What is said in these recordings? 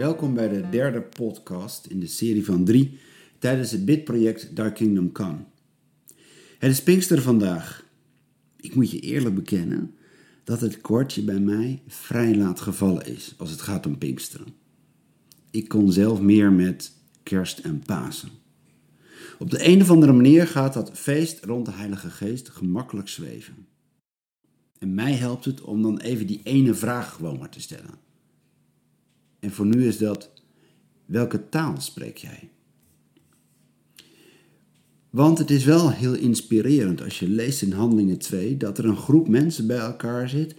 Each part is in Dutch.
Welkom bij de derde podcast in de serie van drie tijdens het bidproject Thy Kingdom Come. Het is Pinkster vandaag. Ik moet je eerlijk bekennen dat het kortje bij mij vrij laat gevallen is als het gaat om Pinksteren. Ik kon zelf meer met kerst en Pasen. Op de een of andere manier gaat dat feest rond de Heilige Geest gemakkelijk zweven. En mij helpt het om dan even die ene vraag gewoon maar te stellen. En voor nu is dat, welke taal spreek jij? Want het is wel heel inspirerend als je leest in Handelingen 2 dat er een groep mensen bij elkaar zit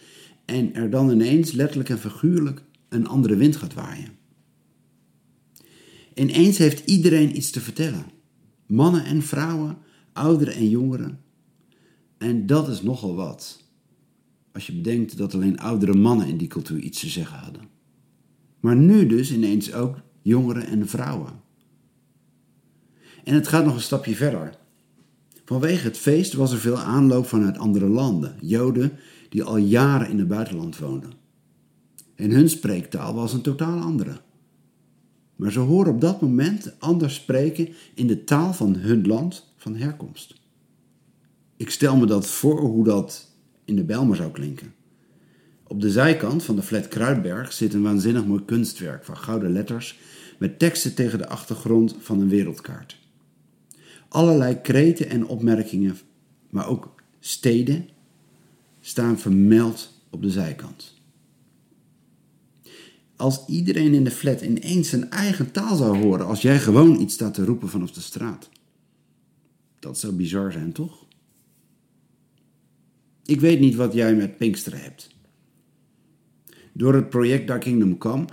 en er dan ineens letterlijk en figuurlijk een andere wind gaat waaien. Ineens heeft iedereen iets te vertellen. Mannen en vrouwen, ouderen en jongeren. En dat is nogal wat. Als je bedenkt dat alleen oudere mannen in die cultuur iets te zeggen hadden. Maar nu dus ineens ook jongeren en vrouwen. En het gaat nog een stapje verder. Vanwege het feest was er veel aanloop vanuit andere landen, Joden die al jaren in het buitenland woonden. En hun spreektaal was een totaal andere. Maar ze horen op dat moment anders spreken in de taal van hun land van herkomst. Ik stel me dat voor hoe dat in de Bijlmer zou klinken. Op de zijkant van de flat Kruidberg zit een waanzinnig mooi kunstwerk van gouden letters met teksten tegen de achtergrond van een wereldkaart. Allerlei kreten en opmerkingen, maar ook steden, staan vermeld op de zijkant. Als iedereen in de flat ineens zijn eigen taal zou horen als jij gewoon iets staat te roepen vanaf de straat. Dat zou bizar zijn, toch? Ik weet niet wat jij met Pinksteren hebt. Door het project Dark Kingdom Come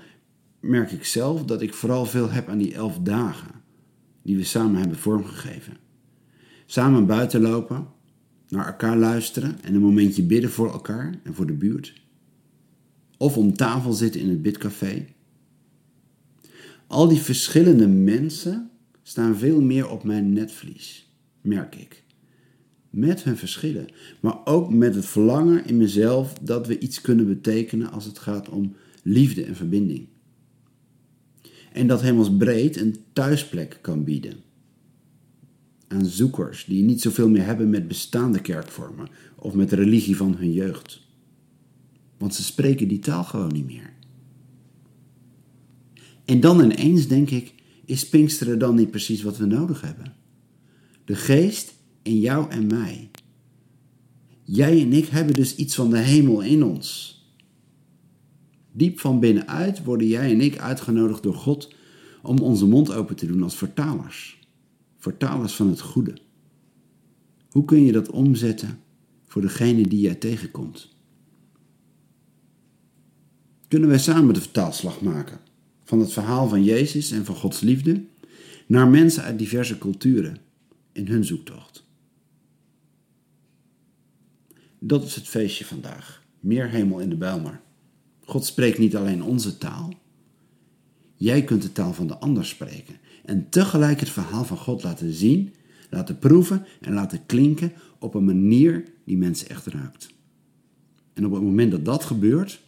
merk ik zelf dat ik vooral veel heb aan die elf dagen die we samen hebben vormgegeven. Samen buiten lopen, naar elkaar luisteren en een momentje bidden voor elkaar en voor de buurt. Of om tafel zitten in het bidcafé. Al die verschillende mensen staan veel meer op mijn netvlies, merk ik met hun verschillen, maar ook met het verlangen in mezelf dat we iets kunnen betekenen als het gaat om liefde en verbinding. En dat hemelsbreed een thuisplek kan bieden. Aan zoekers die niet zoveel meer hebben met bestaande kerkvormen of met de religie van hun jeugd. Want ze spreken die taal gewoon niet meer. En dan ineens denk ik, is Pinksteren dan niet precies wat we nodig hebben? De geest in jou en mij. Jij en ik hebben dus iets van de hemel in ons. Diep van binnenuit worden jij en ik uitgenodigd door God om onze mond open te doen als vertalers. Vertalers van het goede. Hoe kun je dat omzetten voor degene die jij tegenkomt? Kunnen wij samen de vertaalslag maken van het verhaal van Jezus en van Gods liefde naar mensen uit diverse culturen in hun zoektocht? Dat is het feestje vandaag. Meer hemel in de Bijlmer. God spreekt niet alleen onze taal. Jij kunt de taal van de ander spreken. En tegelijk het verhaal van God laten zien, laten proeven en laten klinken op een manier die mensen echt raakt. En op het moment dat dat gebeurt,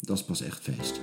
dat is pas echt feest.